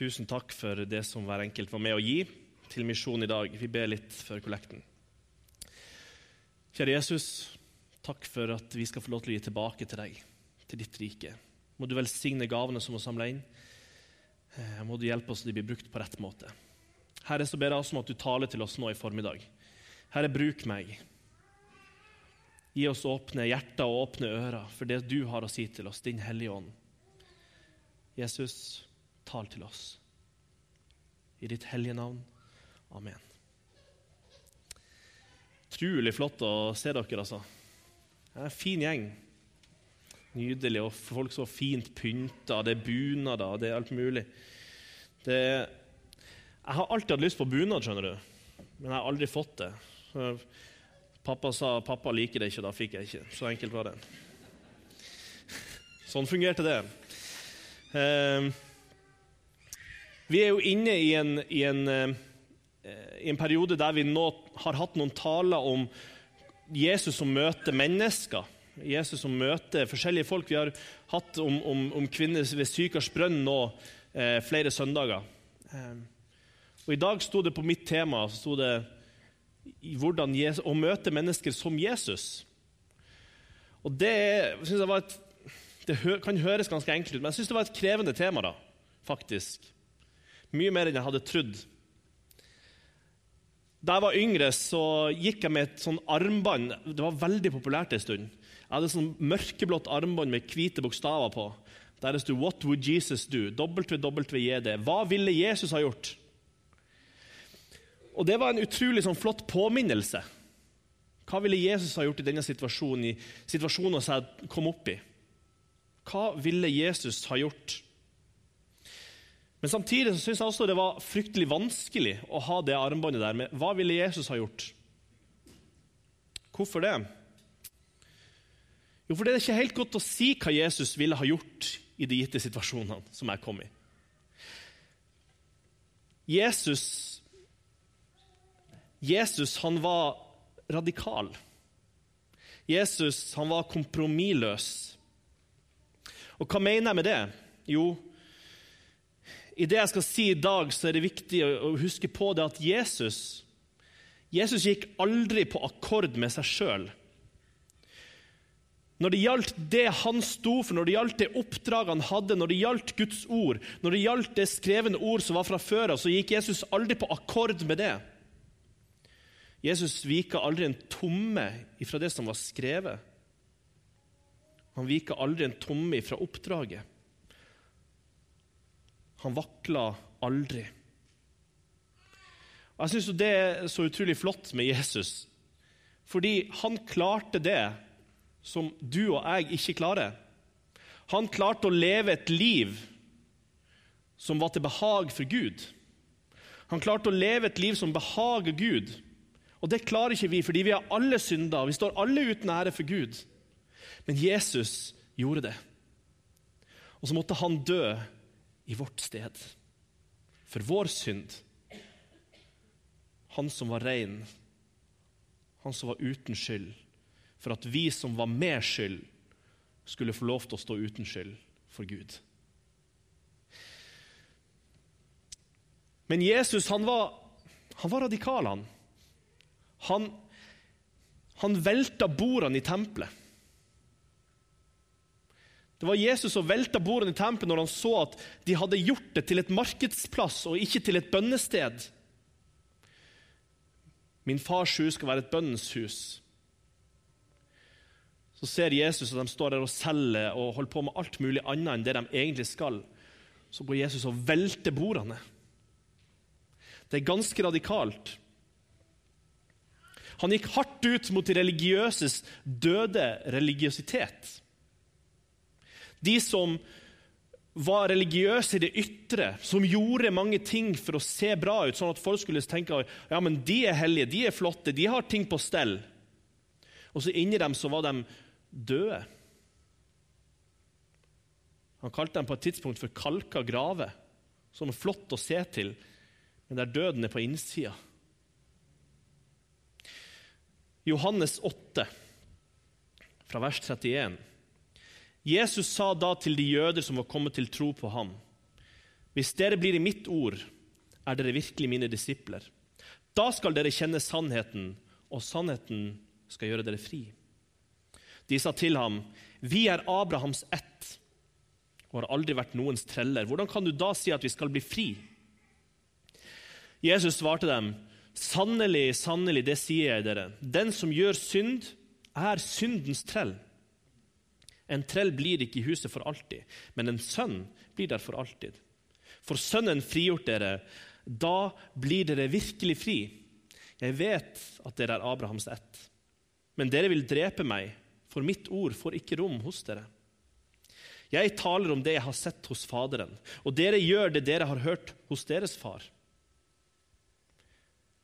Tusen takk for det som hver enkelt var med å gi til misjonen i dag. Vi ber litt for kollekten. Kjære Jesus, takk for at vi skal få lov til å gi tilbake til deg, til ditt rike. Må du velsigne gavene som er samla inn. Eh, må du hjelpe oss til de blir brukt på rett måte. Herre, så ber jeg også om at du taler til oss nå i formiddag. Herre, bruk meg. Gi oss åpne hjerter og åpne ører for det du har å si til oss, din Hellige Ånd. Jesus, tal til oss. I ditt hellige navn. Amen. Utrolig flott å se dere, altså. Det er en fin gjeng. Nydelig, og folk så fint pynta. Det er bunader, det er alt mulig. Det jeg har alltid hatt lyst på bunad, skjønner du, men jeg har aldri fått det. Pappa sa pappa liker det ikke, da fikk jeg ikke. Så enkelt var det. Sånn fungerte det. Uh, vi er jo inne i en, i, en, uh, i en, periode der vi nå har hatt noen taler om Jesus som møter mennesker. Jesus som møter forskjellige folk. Vi har hatt om, om, om kvinner ved Sykars brønn nå eh, flere søndager. Ehm, og I dag sto det på mitt tema sto det hvordan Jesus, å møte mennesker som Jesus. Og Det synes jeg var et det kan høres ganske enkelt ut, men jeg syns det var et krevende tema. da, faktisk. Mye mer enn jeg hadde trodd. Da jeg var yngre, så gikk jeg med et sånn armbånd. Det var veldig populært en stund. Jeg hadde sånn mørkeblått armbånd med hvite bokstaver på. Der det sto 'What would Jesus do?' WWJD. Hva ville Jesus ha gjort? Og Det var en utrolig sånn flott påminnelse. Hva ville Jesus ha gjort i denne situasjonen, i situasjonen som jeg kom opp i? Hva ville Jesus ha gjort? Men samtidig så syns jeg også det var fryktelig vanskelig å ha det armbåndet der med hva ville Jesus ha gjort? Hvorfor det? Jo, for det er ikke helt godt å si hva Jesus ville ha gjort i de gitte situasjonene som jeg kom i. Jesus, Jesus han var radikal. Jesus han var kompromissløs. Og hva mener jeg med det? Jo, i det jeg skal si i dag, så er det viktig å huske på det at Jesus Jesus gikk aldri på akkord med seg sjøl. Når det gjaldt det han sto for, når det gjaldt det oppdraget han hadde, når det gjaldt Guds ord, når det gjaldt det skrevne ord som var fra før av, så gikk Jesus aldri på akkord med det. Jesus vika aldri en tomme ifra det som var skrevet. Han vika aldri en tomme ifra oppdraget. Han vakla aldri. Og Jeg syns det er så utrolig flott med Jesus, fordi han klarte det som du og jeg ikke klarer. Han klarte å leve et liv som var til behag for Gud. Han klarte å leve et liv som behager Gud. Og det klarer ikke vi, fordi vi har alle synder. Vi står alle uten ære for Gud. Men Jesus gjorde det. Og så måtte han dø i vårt sted. For vår synd. Han som var ren, han som var uten skyld. For at vi som var med skyld, skulle få lov til å stå uten skyld for Gud. Men Jesus han var, han var radikal, han. Han, han velta bordene i tempelet. Det var Jesus som velta bordene i tempelet når han så at de hadde gjort det til et markedsplass og ikke til et bønnested. Min fars hus skal være et bønnens hus. Så ser Jesus at de står der og selger og holder på med alt mulig annet enn det de egentlig skal. Så går Jesus og velter bordene. Det er ganske radikalt. Han gikk hardt ut mot de religiøses døde religiøsitet. De som var religiøse i det ytre, som gjorde mange ting for å se bra ut, sånn at folk skulle tenke ja, men de er hellige, de er flotte, de har ting på stell. Og så inni dem så var de døde. Han kalte dem på et tidspunkt for kalka graver, som er flott å se til, men der døden er på innsida. Johannes 8, fra vers 31. Jesus sa da til de jøder som var kommet til tro på ham.: Hvis dere blir i mitt ord, er dere virkelig mine disipler. Da skal dere kjenne sannheten, og sannheten skal gjøre dere fri. De sa til ham, Vi er Abrahams ett og har aldri vært noens treller. Hvordan kan du da si at vi skal bli fri? Jesus svarte dem, Sannelig, sannelig, det sier jeg dere. Den som gjør synd, er syndens trell. En trell blir ikke i huset for alltid, men en sønn blir der for alltid. For Sønnen frigjort dere, da blir dere virkelig fri. Jeg vet at dere er Abrahams ett, men dere vil drepe meg, for mitt ord får ikke rom hos dere. Jeg taler om det jeg har sett hos Faderen, og dere gjør det dere har hørt hos deres far.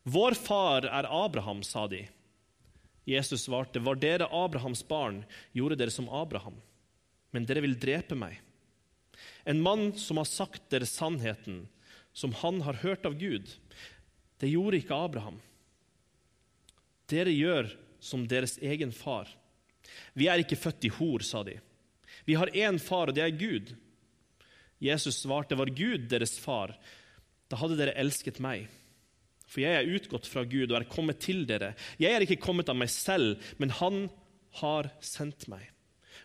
Vår far er Abraham, sa de. Jesus svarte, Var dere Abrahams barn, gjorde dere som Abraham. Men dere vil drepe meg. En mann som har sagt dere sannheten, som han har hørt av Gud. Det gjorde ikke Abraham. Dere gjør som deres egen far. Vi er ikke født i hor, sa de. Vi har én far, og det er Gud. Jesus svarte, var Gud deres far, da hadde dere elsket meg. For jeg er utgått fra Gud og er kommet til dere. Jeg er ikke kommet av meg selv, men Han har sendt meg.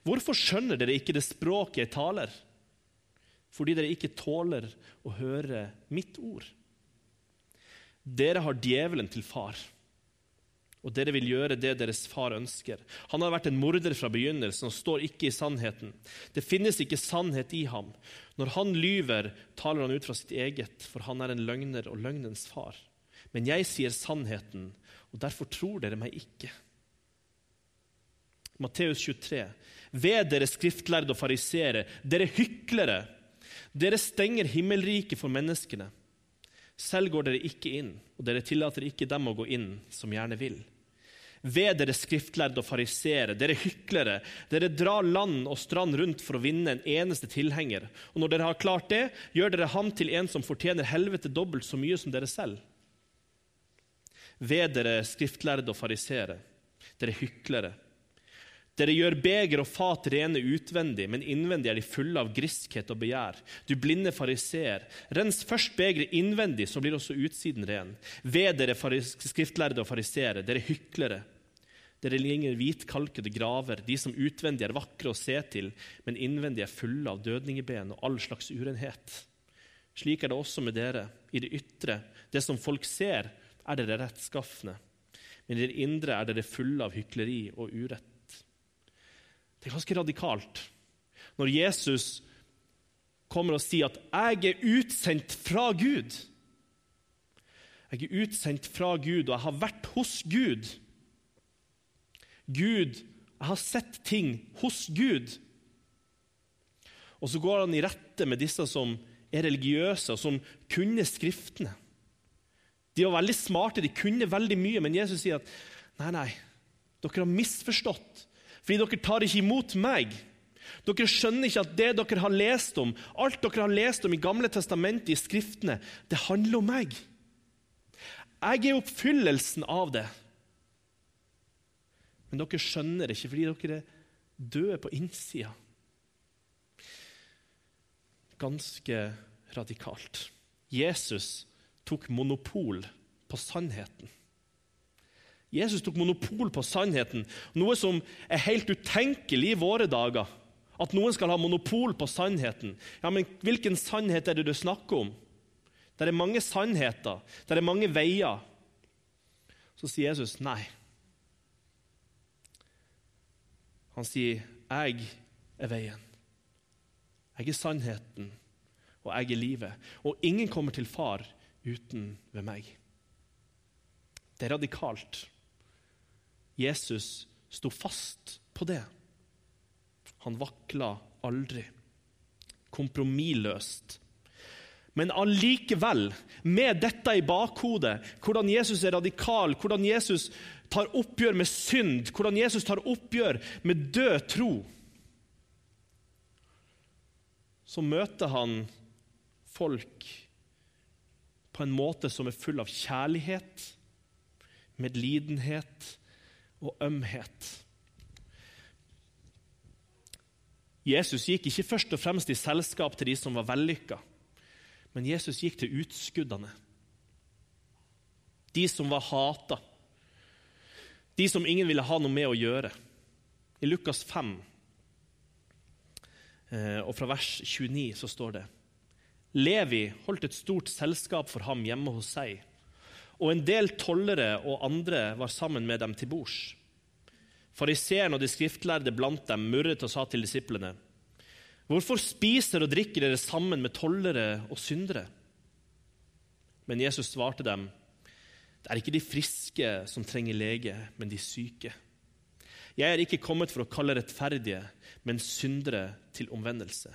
Hvorfor skjønner dere ikke det språket jeg taler? Fordi dere ikke tåler å høre mitt ord. Dere har djevelen til far, og dere vil gjøre det deres far ønsker. Han har vært en morder fra begynnelsen og står ikke i sannheten. Det finnes ikke sannhet i ham. Når han lyver, taler han ut fra sitt eget, for han er en løgner og løgnens far. Men jeg sier sannheten, og derfor tror dere meg ikke. Matteus 23. Ved dere skriftlærde og farisere, dere hyklere! Dere stenger himmelriket for menneskene. Selv går dere ikke inn, og dere tillater ikke dem å gå inn, som gjerne vil. Ved dere skriftlærde og farisere, dere hyklere, dere drar land og strand rundt for å vinne en eneste tilhenger. Og når dere har klart det, gjør dere ham til en som fortjener helvete dobbelt så mye som dere selv. Ved dere skriftlærde og farisere, dere hyklere. Dere gjør beger og fat rene utvendig, men innvendig er de fulle av griskhet og begjær. Du blinde fariseer, rens først begeret innvendig, så blir også utsiden ren. Ved dere skriftlærde og farisere, dere hyklere. Dere ligner hvitkalkede graver, de som utvendig er vakre å se til, men innvendig er fulle av dødningeben og all slags urenhet. Slik er det også med dere. I det ytre, det som folk ser, er dere rettskafne, men i det indre er dere fulle av hykleri og urett. Det er ganske radikalt når Jesus kommer og sier at 'jeg er utsendt fra Gud'. Jeg er utsendt fra Gud, og jeg har vært hos Gud. Gud, Jeg har sett ting hos Gud. Og så går han i rette med disse som er religiøse, og som kunne Skriftene. De var veldig smarte, de kunne veldig mye, men Jesus sier at nei, nei, dere har misforstått. Fordi dere tar ikke imot meg. Dere skjønner ikke at det dere har lest om, alt dere har lest om i Gamle testamentet, i Skriftene, det handler om meg. Jeg er oppfyllelsen av det. Men dere skjønner det ikke fordi dere er døde på innsida. Ganske radikalt. Jesus tok monopol på sannheten. Jesus tok monopol på sannheten, noe som er helt utenkelig i våre dager. At noen skal ha monopol på sannheten. Ja, men Hvilken sannhet er det du snakker om? Det er mange sannheter, det er mange veier. Så sier Jesus nei. Han sier, 'Jeg er veien. Jeg er sannheten, og jeg er livet.' Og ingen kommer til far uten ved meg. Det er radikalt. Jesus sto fast på det. Han vakla aldri. Kompromissløst. Men allikevel, med dette i bakhodet, hvordan Jesus er radikal, hvordan Jesus tar oppgjør med synd, hvordan Jesus tar oppgjør med død tro, så møter han folk på en måte som er full av kjærlighet, medlidenhet og ømhet. Jesus gikk ikke først og fremst i selskap til de som var vellykka. Men Jesus gikk til utskuddene. De som var hata. De som ingen ville ha noe med å gjøre. I Lukas 5 eh, og fra vers 29 så står det Levi holdt et stort selskap for ham hjemme hos seg, og en del tollere og andre var sammen med dem til bords. Fariseeren og de skriftlærde blant dem murret og sa til disiplene.: Hvorfor spiser og drikker dere sammen med tollere og syndere? Men Jesus svarte dem, det er ikke de friske som trenger lege, men de syke. Jeg er ikke kommet for å kalle rettferdige, men syndere til omvendelse.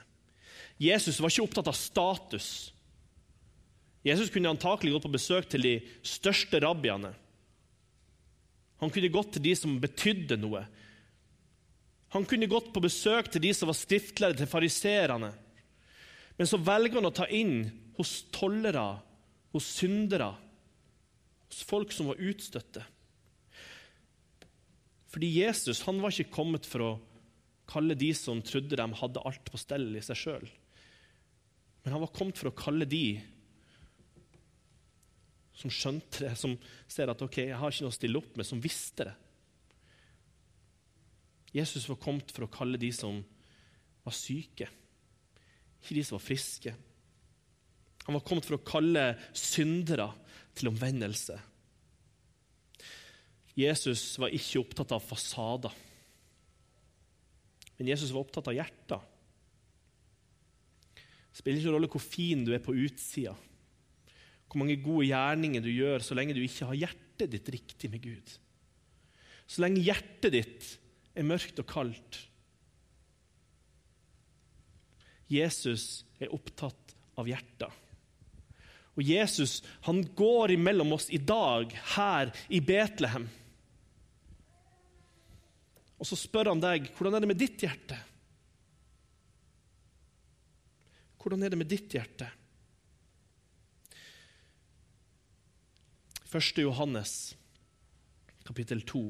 Jesus var ikke opptatt av status. Jesus kunne antakelig gått på besøk til de største rabbiene. Han kunne gått til de som betydde noe. Han kunne gått på besøk til de som var skriftlærde til fariserene. Men så velger han å ta inn hos tollere, hos syndere, hos folk som var utstøtte. Fordi Jesus han var ikke kommet for å kalle de som trodde de hadde alt på stell i seg sjøl. Men han var kommet for å kalle de som skjønte det, som ser at ok, jeg har ikke noe å stille opp med, som visste det. Jesus var kommet for å kalle de som var syke, ikke de som var friske. Han var kommet for å kalle syndere til omvendelse. Jesus var ikke opptatt av fasader, men Jesus var opptatt av hjertet. Det spiller ikke rolle hvor fin du er på utsida, hvor mange gode gjerninger du gjør, så lenge du ikke har hjertet ditt riktig med Gud. Så lenge hjertet ditt er mørkt og kaldt. Jesus er opptatt av hjertet. Og Jesus han går imellom oss i dag, her i Betlehem. Og så spør han deg hvordan er det med ditt hjerte. Hvordan er det med ditt hjerte? 1. Johannes, kapittel 2.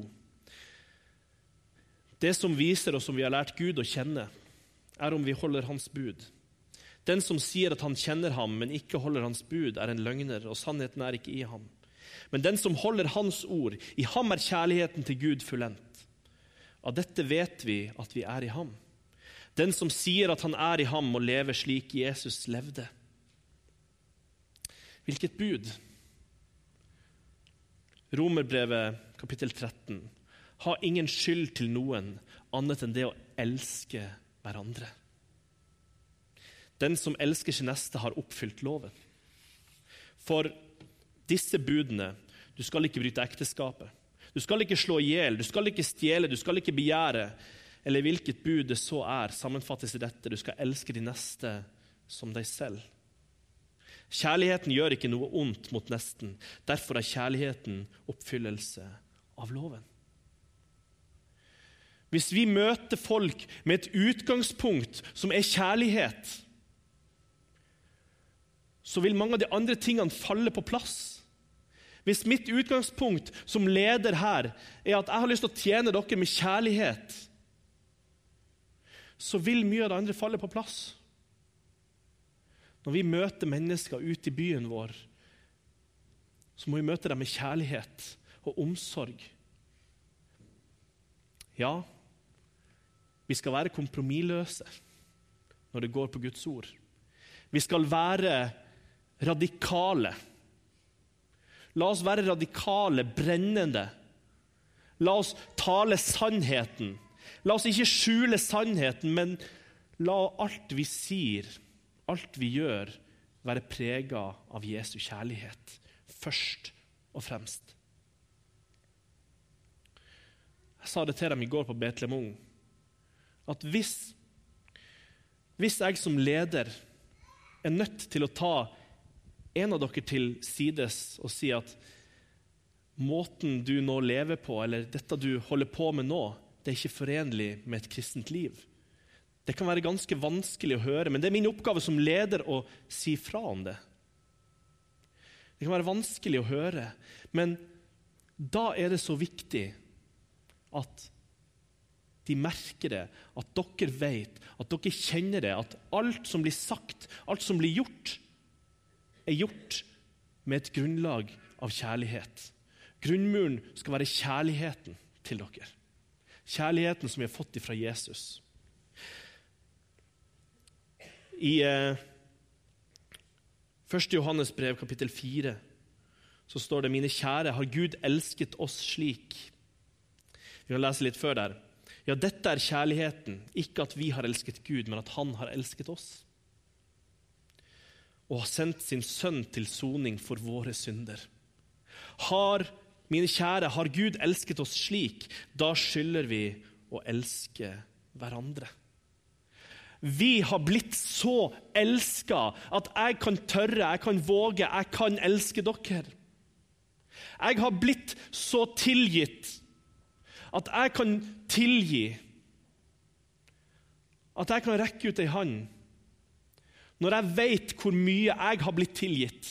Det som viser oss om vi har lært Gud å kjenne, er om vi holder Hans bud. Den som sier at han kjenner ham, men ikke holder hans bud, er en løgner, og sannheten er ikke i ham. Men den som holder hans ord, i ham er kjærligheten til Gud fullendt. Av dette vet vi at vi er i ham. Den som sier at han er i ham, må leve slik Jesus levde. Hvilket bud? Romerbrevet kapittel 13. Ha ingen skyld til noen annet enn det å elske hverandre. Den som elsker sin neste, har oppfylt loven. For disse budene Du skal ikke bryte ekteskapet. Du skal ikke slå i hjel, du skal ikke stjele, du skal ikke begjære. Eller hvilket bud det så er, sammenfattes i dette. Du skal elske de neste som deg selv. Kjærligheten gjør ikke noe ondt mot nesten. Derfor er kjærligheten oppfyllelse av loven. Hvis vi møter folk med et utgangspunkt som er kjærlighet, så vil mange av de andre tingene falle på plass. Hvis mitt utgangspunkt som leder her er at jeg har lyst til å tjene dere med kjærlighet, så vil mye av det andre falle på plass. Når vi møter mennesker ute i byen vår, så må vi møte dem med kjærlighet og omsorg. Ja, vi skal være kompromissløse når det går på Guds ord. Vi skal være radikale. La oss være radikale, brennende. La oss tale sannheten. La oss ikke skjule sannheten, men la alt vi sier, alt vi gjør, være prega av Jesu kjærlighet først og fremst. Jeg sa det til dem i går på Betlehem Ung, at hvis, hvis jeg som leder er nødt til å ta en av dere til sides og si at måten du nå lever på, eller dette du holder på med nå, det er ikke forenlig med et kristent liv. Det kan være ganske vanskelig å høre, men det er min oppgave som leder å si fra om det. Det kan være vanskelig å høre, men da er det så viktig at de merker det, at dere vet, at dere kjenner det, at alt som blir sagt, alt som blir gjort, er gjort med et grunnlag av kjærlighet. Grunnmuren skal være kjærligheten til dere. Kjærligheten som vi har fått fra Jesus. I eh, 1. Johannes brev, kapittel 4, så står det mine kjære, har Gud elsket oss slik? Vi kan lese litt før der. Ja, dette er kjærligheten, ikke at vi har elsket Gud, men at Han har elsket oss. Og har sendt sin sønn til soning for våre synder. Har, mine kjære, har Gud elsket oss slik, da skylder vi å elske hverandre. Vi har blitt så elska at jeg kan tørre, jeg kan våge, jeg kan elske dere. Jeg har blitt så tilgitt at jeg kan tilgi. At jeg kan rekke ut ei hånd når jeg vet hvor mye jeg har blitt tilgitt.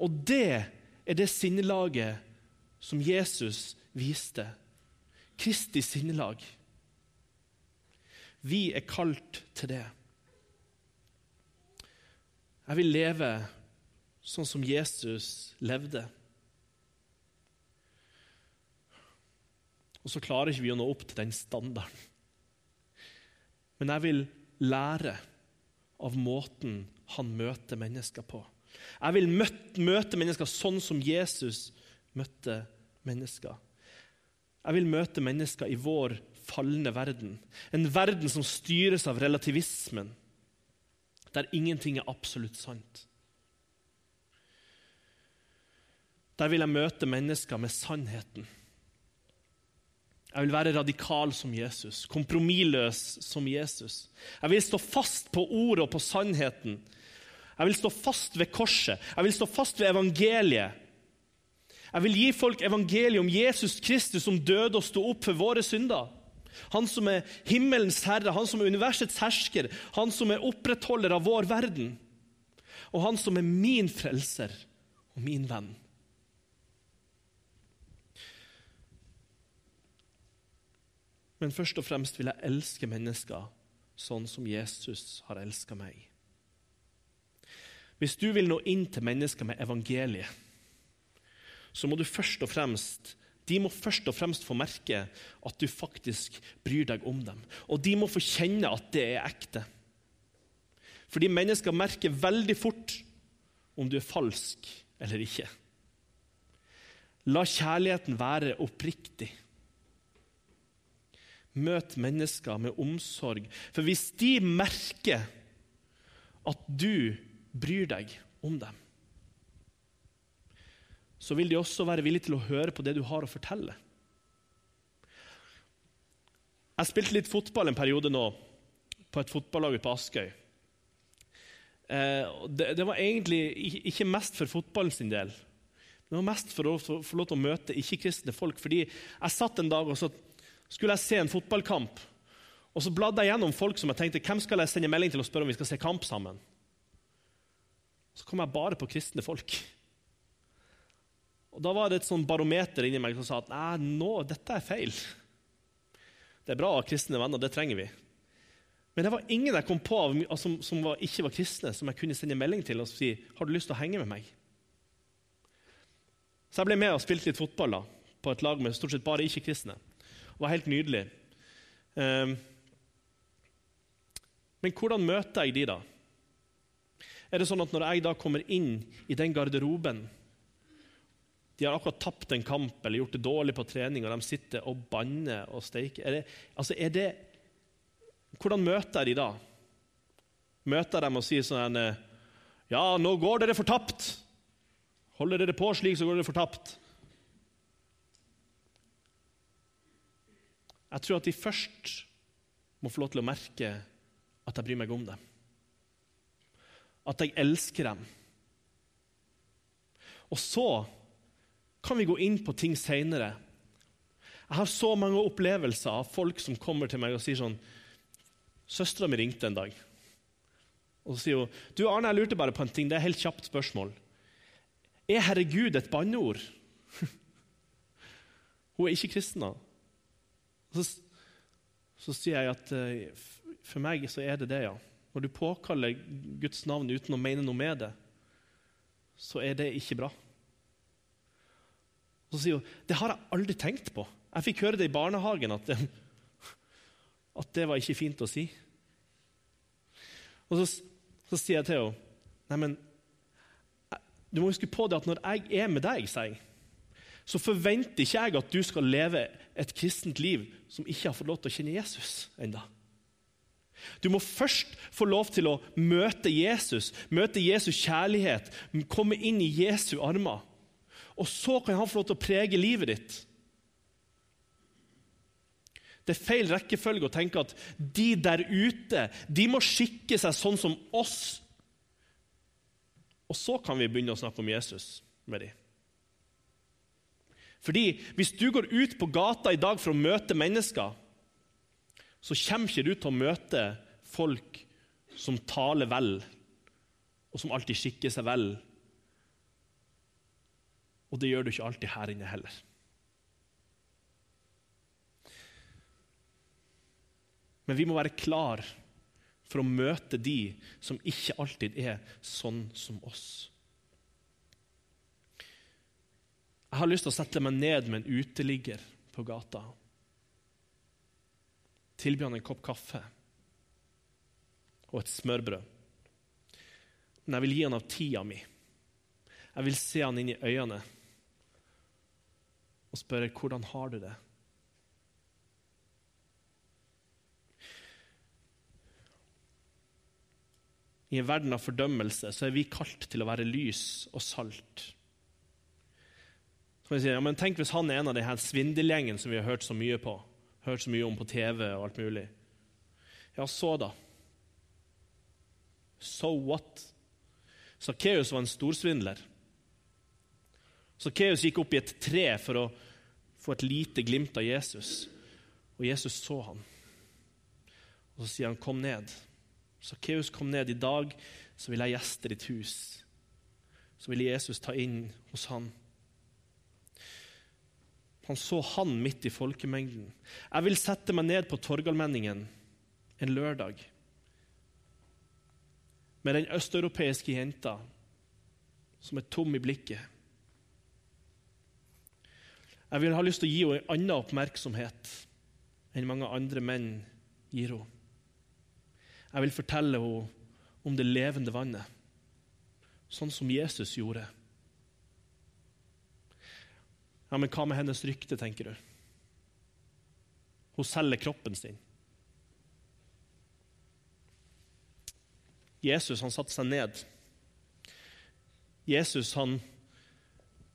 Og det er det sinnelaget som Jesus viste. Kristi sinnelag. Vi er kalt til det. Jeg vil leve sånn som Jesus levde. Og så klarer ikke vi å nå opp til den standarden. Men jeg vil lære av måten han møter mennesker på. Jeg vil møte mennesker sånn som Jesus møtte mennesker. Jeg vil møte mennesker i vår falne verden. En verden som styres av relativismen, der ingenting er absolutt sant. Der vil jeg møte mennesker med sannheten. Jeg vil være radikal som Jesus, kompromissløs som Jesus. Jeg vil stå fast på ordet og på sannheten. Jeg vil stå fast ved korset. Jeg vil stå fast ved evangeliet. Jeg vil gi folk evangeliet om Jesus Kristus som døde og sto opp for våre synder. Han som er himmelens herre, han som er universets hersker, han som er opprettholder av vår verden, og han som er min frelser og min venn. Men først og fremst vil jeg elske mennesker sånn som Jesus har elska meg. Hvis du vil nå inn til mennesker med evangeliet, så må du først og fremst de må først og fremst få merke at du faktisk bryr deg om dem. Og de må få kjenne at det er ekte. Fordi mennesker merker veldig fort om du er falsk eller ikke. La kjærligheten være oppriktig. Møt mennesker med omsorg. For hvis de merker at du bryr deg om dem, så vil de også være villige til å høre på det du har å fortelle. Jeg spilte litt fotball en periode nå, på et fotballag på Askøy. Eh, det, det, var egentlig ikke mest for fotballen sin del. Det var mest for å få lov til å møte ikke-kristne folk. Fordi jeg satt en dag og så skulle jeg se en fotballkamp. Og så bladde jeg gjennom folk som jeg tenkte hvem skal jeg sende melding til og spørre om vi skal se kamp sammen. Så kom jeg bare på kristne folk. Og Da var det et sånn barometer inni meg som sa at nei, nå, dette er feil. Det er bra å ha kristne venner, det trenger vi. Men det var ingen jeg kom på som, som var, ikke var kristne, som jeg kunne sende melding til og si har du lyst til å henge med meg. Så jeg ble med og spilte litt fotball da, på et lag med stort sett bare ikke-kristne. Det var helt nydelig. Um, men hvordan møter jeg de, da? Er det sånn at når jeg da kommer inn i den garderoben de har akkurat tapt en kamp eller gjort det dårlig på trening, og de sitter og banner og steiker. Er det, altså er det, hvordan møter jeg de da? Møter jeg dem og sier sånn Ja, nå går dere fortapt. Holder dere på slik, så går dere fortapt. Jeg tror at de først må få lov til å merke at jeg bryr meg om dem. At jeg elsker dem. Og så kan vi gå inn på ting seinere. Jeg har så mange opplevelser av folk som kommer til meg og sier sånn Søstera mi ringte en dag. Og så sier hun du Arne, jeg lurte bare på en ting. Det er et helt kjapt spørsmål. Er 'herregud' et banneord? hun er ikke kristen. da. Så, så, sier jeg at uh, for meg så er det det, ja. Når du påkaller Guds navn uten å mene noe med det, så er det ikke bra. Og så sier hun det har jeg aldri tenkt på. Jeg fikk høre det i barnehagen, at det, at det var ikke fint å si. Og så, så sier jeg til henne Nei, men du må huske på det at når jeg er med deg, sier jeg, så forventer ikke jeg at du skal leve et kristent liv som ikke har fått lov til å kjenne Jesus enda. Du må først få lov til å møte Jesus, møte Jesus kjærlighet, komme inn i Jesu armer. Og så kan han få lov til å prege livet ditt. Det er feil rekkefølge å tenke at de der ute de må skikke seg sånn som oss. Og så kan vi begynne å snakke om Jesus med dem. Fordi Hvis du går ut på gata i dag for å møte mennesker, så kommer ikke du til å møte folk som taler vel, og som alltid skikker seg vel. Og det gjør du ikke alltid her inne heller. Men vi må være klar for å møte de som ikke alltid er sånn som oss. Jeg har lyst til å sette meg ned med en uteligger på gata. Tilby han en kopp kaffe og et smørbrød. Men jeg vil gi han av tida mi. Jeg vil se han inn i øynene og spørre hvordan har du det. I en verden av fordømmelse så er vi kalt til å være lys og salt. Så si, ja, men Tenk hvis han er en av de her svindelgjengen som vi har hørt så mye på, hørt så mye om på TV og alt mulig. Ja, så da. So what? Sakkeus var en storsvindler. Sakkeus gikk opp i et tre for å få et lite glimt av Jesus, og Jesus så han. Og Så sier han, 'Kom ned'. Sakkeus kom ned. I dag så vil jeg gjeste ditt hus. Så vil Jesus ta inn hos han. Han så han midt i folkemengden. Jeg vil sette meg ned på Torgallmenningen en lørdag med den østeuropeiske jenta som er tom i blikket. Jeg vil ha lyst til å gi henne en annen oppmerksomhet enn mange andre menn gir henne. Jeg vil fortelle henne om det levende vannet, sånn som Jesus gjorde. Ja, Men hva med hennes rykte, tenker du? Hun selger kroppen sin. Jesus han satte seg ned. Jesus han,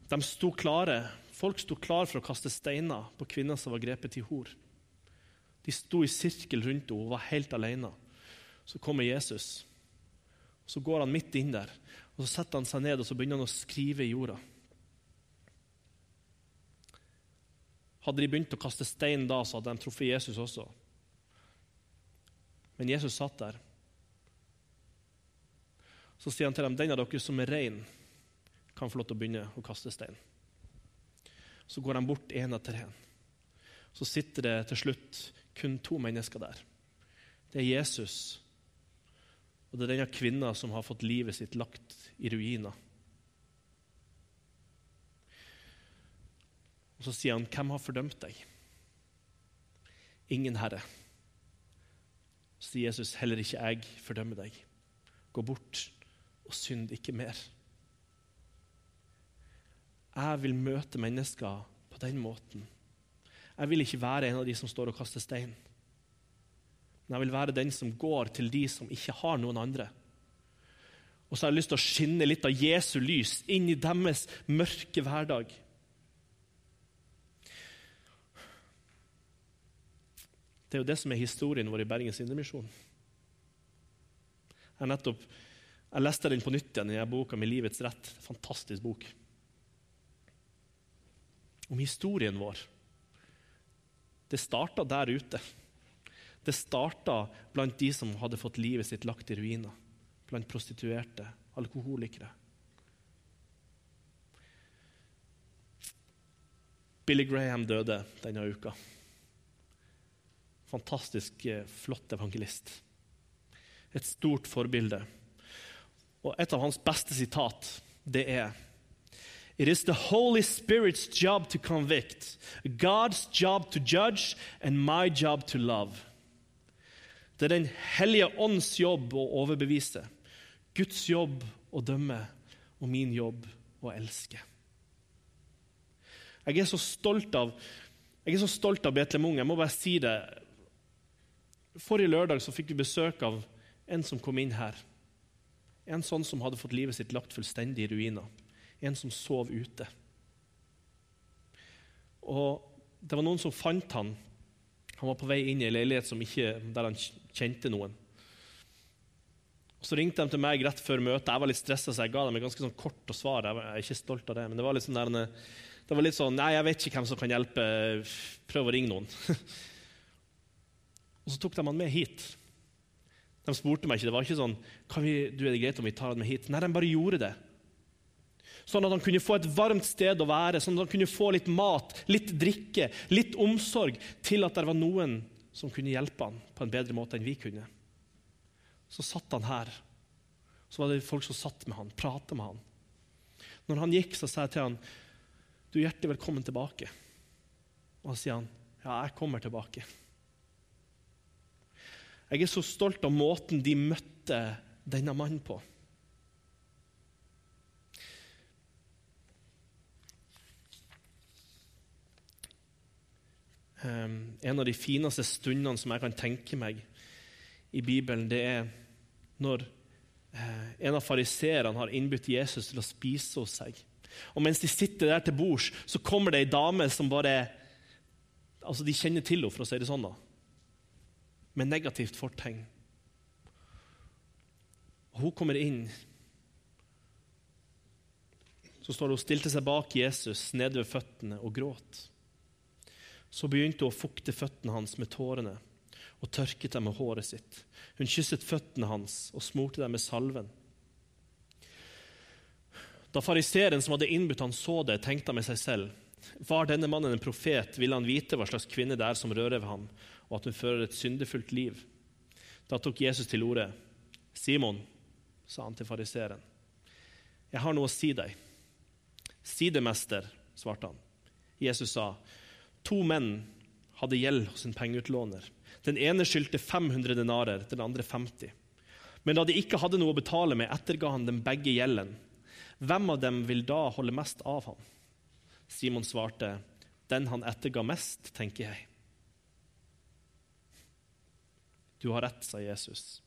De sto klare. Folk sto klare for å kaste steiner på kvinner som var grepet til hor. De sto i sirkel rundt henne og var helt alene. Så kommer Jesus. Så går han midt inn der, og så setter han seg ned og så begynner han å skrive i jorda. Hadde de begynt å kaste stein da, så hadde de truffet Jesus også. Men Jesus satt der. Så sier han til dem, 'Den av dere som er rein, kan få lov til å begynne å kaste stein.' Så går de bort én etter én. Så sitter det til slutt kun to mennesker der. Det er Jesus og det er denne kvinna som har fått livet sitt lagt i ruiner. Og Så sier han, 'Hvem har fordømt deg?' Ingen, Herre. Så sier Jesus, 'Heller ikke jeg fordømmer deg. Gå bort og synd ikke mer.' Jeg vil møte mennesker på den måten. Jeg vil ikke være en av de som står og kaster stein. Men jeg vil være den som går til de som ikke har noen andre. Og så har jeg lyst til å skinne litt av Jesu lys inn i deres mørke hverdag. Det er jo det som er historien vår i Bergens Indremisjon. Jeg, nettopp, jeg leste den på nytt igjen i boka med 'Livets rett'. Fantastisk bok. Om historien vår. Det starta der ute. Det starta blant de som hadde fått livet sitt lagt i ruiner. Blant prostituerte, alkoholikere. Billy Graham døde denne uka. Fantastisk eh, flott evangelist. Et stort forbilde. Og et av hans beste sitat, det er It is the Holy Spirit's job to convict, God's job to judge, and my job to love. Det er Den hellige ånds jobb å overbevise, Guds jobb å dømme, og min jobb å elske. Jeg er så stolt av jeg av Betlehem. Jeg må bare si det. Forrige lørdag så fikk vi besøk av en som kom inn her. En sånn som hadde fått livet sitt lagt fullstendig i ruiner. En som sov ute. Og Det var noen som fant han. Han var på vei inn i en leilighet ikke, der han kjente noen. Og Så ringte de til meg rett før møtet. Jeg var litt stressa, så jeg ga dem et ganske sånn kort og svar. Jeg er ikke stolt av det, men det var litt sånn der, det var litt sånn Nei, jeg vet ikke hvem som kan hjelpe. Prøv å ringe noen. og så tok de han med hit. De spurte meg ikke. Det var ikke sånn vi, du, er det greit om vi tar han med hit? Nei, de bare gjorde det. Sånn at han kunne få et varmt sted å være, sånn at han kunne få litt mat, litt drikke, litt omsorg, til at det var noen som kunne hjelpe han på en bedre måte enn vi kunne. Så satt han her. Så var det folk som satt med han, prata med han. Når han gikk, så sa jeg til han du er hjertelig velkommen tilbake. Og så sier han, ja, jeg kommer tilbake. Jeg er så stolt av måten de møtte denne mannen på. Um, en av de fineste stundene som jeg kan tenke meg i Bibelen, det er når uh, en av fariseerne har innbudt Jesus til å spise hos seg. Og mens de sitter der til bords, så kommer det ei dame som bare altså De kjenner til henne, for å si det sånn, da. Med negativt fortegn. Og Hun kommer inn. Så står det hun stilte seg bak Jesus nede ved føttene og gråt. Så begynte hun å fukte føttene hans med tårene og tørket dem med håret sitt. Hun kysset føttene hans og smurte dem med salven. Da fariseeren som hadde innbudt han så det, tenkte han med seg selv. Var denne mannen en profet, ville han vite hva slags kvinne det er som rører ved ham, og at hun fører et syndefullt liv. Da tok Jesus til orde. Simon, sa han til fariseeren, jeg har noe å si deg. Si det, mester, svarte han. Jesus sa, to menn hadde gjeld hos en pengeutlåner. Den ene skyldte 500 denarer, den andre 50. Men da de ikke hadde noe å betale med, etterga han dem begge gjelden. Hvem av dem vil da holde mest av ham? Simon svarte, Den han etterga mest, tenker jeg. Du har rett, sa Jesus.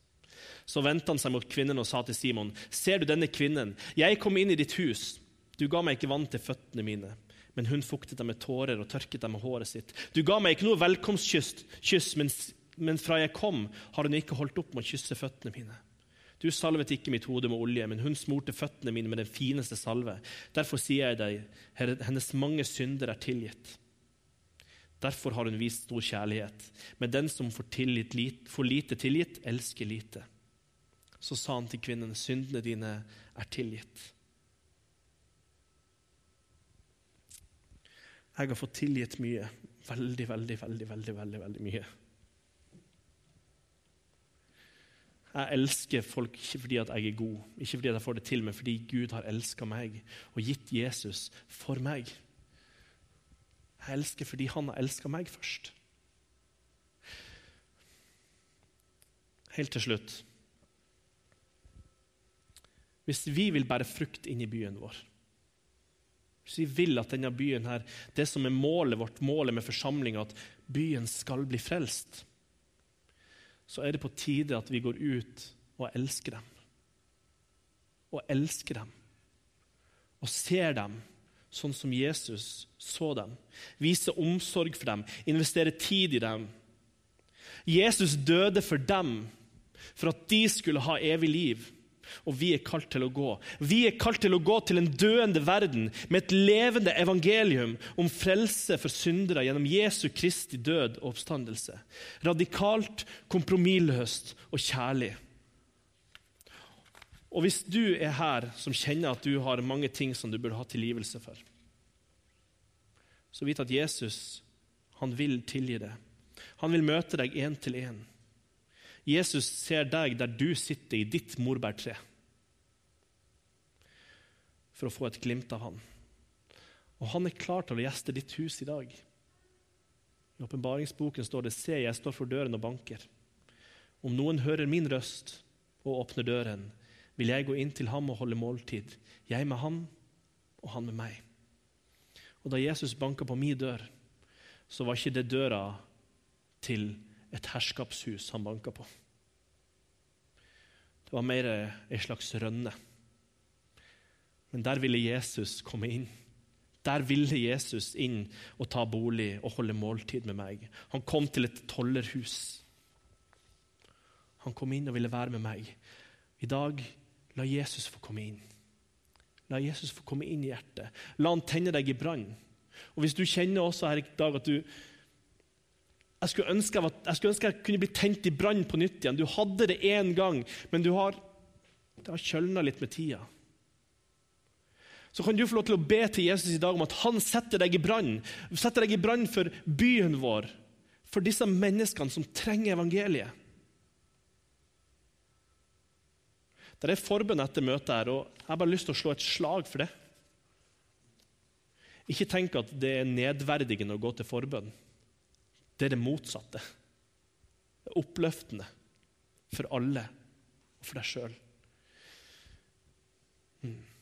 Så vendte han seg mot kvinnen og sa til Simon, Ser du denne kvinnen? Jeg kom inn i ditt hus. Du ga meg ikke vann til føttene mine, men hun fuktet dem med tårer og tørket dem med håret sitt. Du ga meg ikke noe velkomstkyss, men, fra jeg kom, har hun ikke holdt opp med å kysse føttene mine. Du salvet ikke mitt hode med olje, men hun smurte føttene mine med den fineste salve. Derfor sier jeg deg, hennes mange synder er tilgitt. Derfor har hun vist stor kjærlighet. Men den som får, tillit, får lite tilgitt, elsker lite. Så sa han til kvinnen, syndene dine er tilgitt. Jeg har fått tilgitt mye. Veldig, veldig, veldig, veldig, veldig, veldig mye. Jeg elsker folk ikke fordi jeg er god, ikke fordi jeg får det til, men fordi Gud har elska meg og gitt Jesus for meg. Jeg elsker fordi han har elska meg først. Helt til slutt Hvis vi vil bære frukt inn i byen vår Hvis vi vil at denne byen her, det som er målet vårt, målet med forsamlinga, at byen skal bli frelst så er det på tide at vi går ut og elsker dem. Og elsker dem. Og ser dem sånn som Jesus så dem. Vise omsorg for dem, investere tid i dem. Jesus døde for dem, for at de skulle ha evig liv og vi er kalt til å gå. Vi er kalt til å gå til en døende verden med et levende evangelium om frelse for syndere gjennom Jesu Kristi død og oppstandelse. Radikalt, kompromissløst og kjærlig. Og hvis du er her som kjenner at du har mange ting som du burde ha tilgivelse for, så vit at Jesus han vil tilgi det. Han vil møte deg én til én. Jesus ser deg der du sitter i ditt morbærtre, for å få et glimt av han. Og han er klar til å gjeste ditt hus i dag. I åpenbaringsboken står det Se, jeg står for døren og banker. Om noen hører min røst og åpner døren, vil jeg gå inn til ham og holde måltid, jeg med han og han med meg. Og Da Jesus banka på min dør, så var ikke det døra til et herskapshus han banka på. Det var mer ei slags rønne. Men der ville Jesus komme inn. Der ville Jesus inn og ta bolig og holde måltid med meg. Han kom til et tollerhus. Han kom inn og ville være med meg. I dag, la Jesus få komme inn. La Jesus få komme inn i hjertet. La han tenne deg i brann. Og Hvis du kjenner også her i dag at du jeg skulle, ønske jeg skulle ønske jeg kunne bli tent i brann på nytt igjen. Du hadde det én gang, men du har, det har kjølna litt med tida. Så kan du få lov til å be til Jesus i dag om at han setter deg i brann. Setter deg i brann for byen vår, for disse menneskene som trenger evangeliet. Det er forbønn etter møtet her, og jeg har bare lyst til å slå et slag for det. Ikke tenk at det er nedverdigende å gå til forbønn. Det er det motsatte. Det er oppløftende for alle og for deg sjøl. Mm. Amen.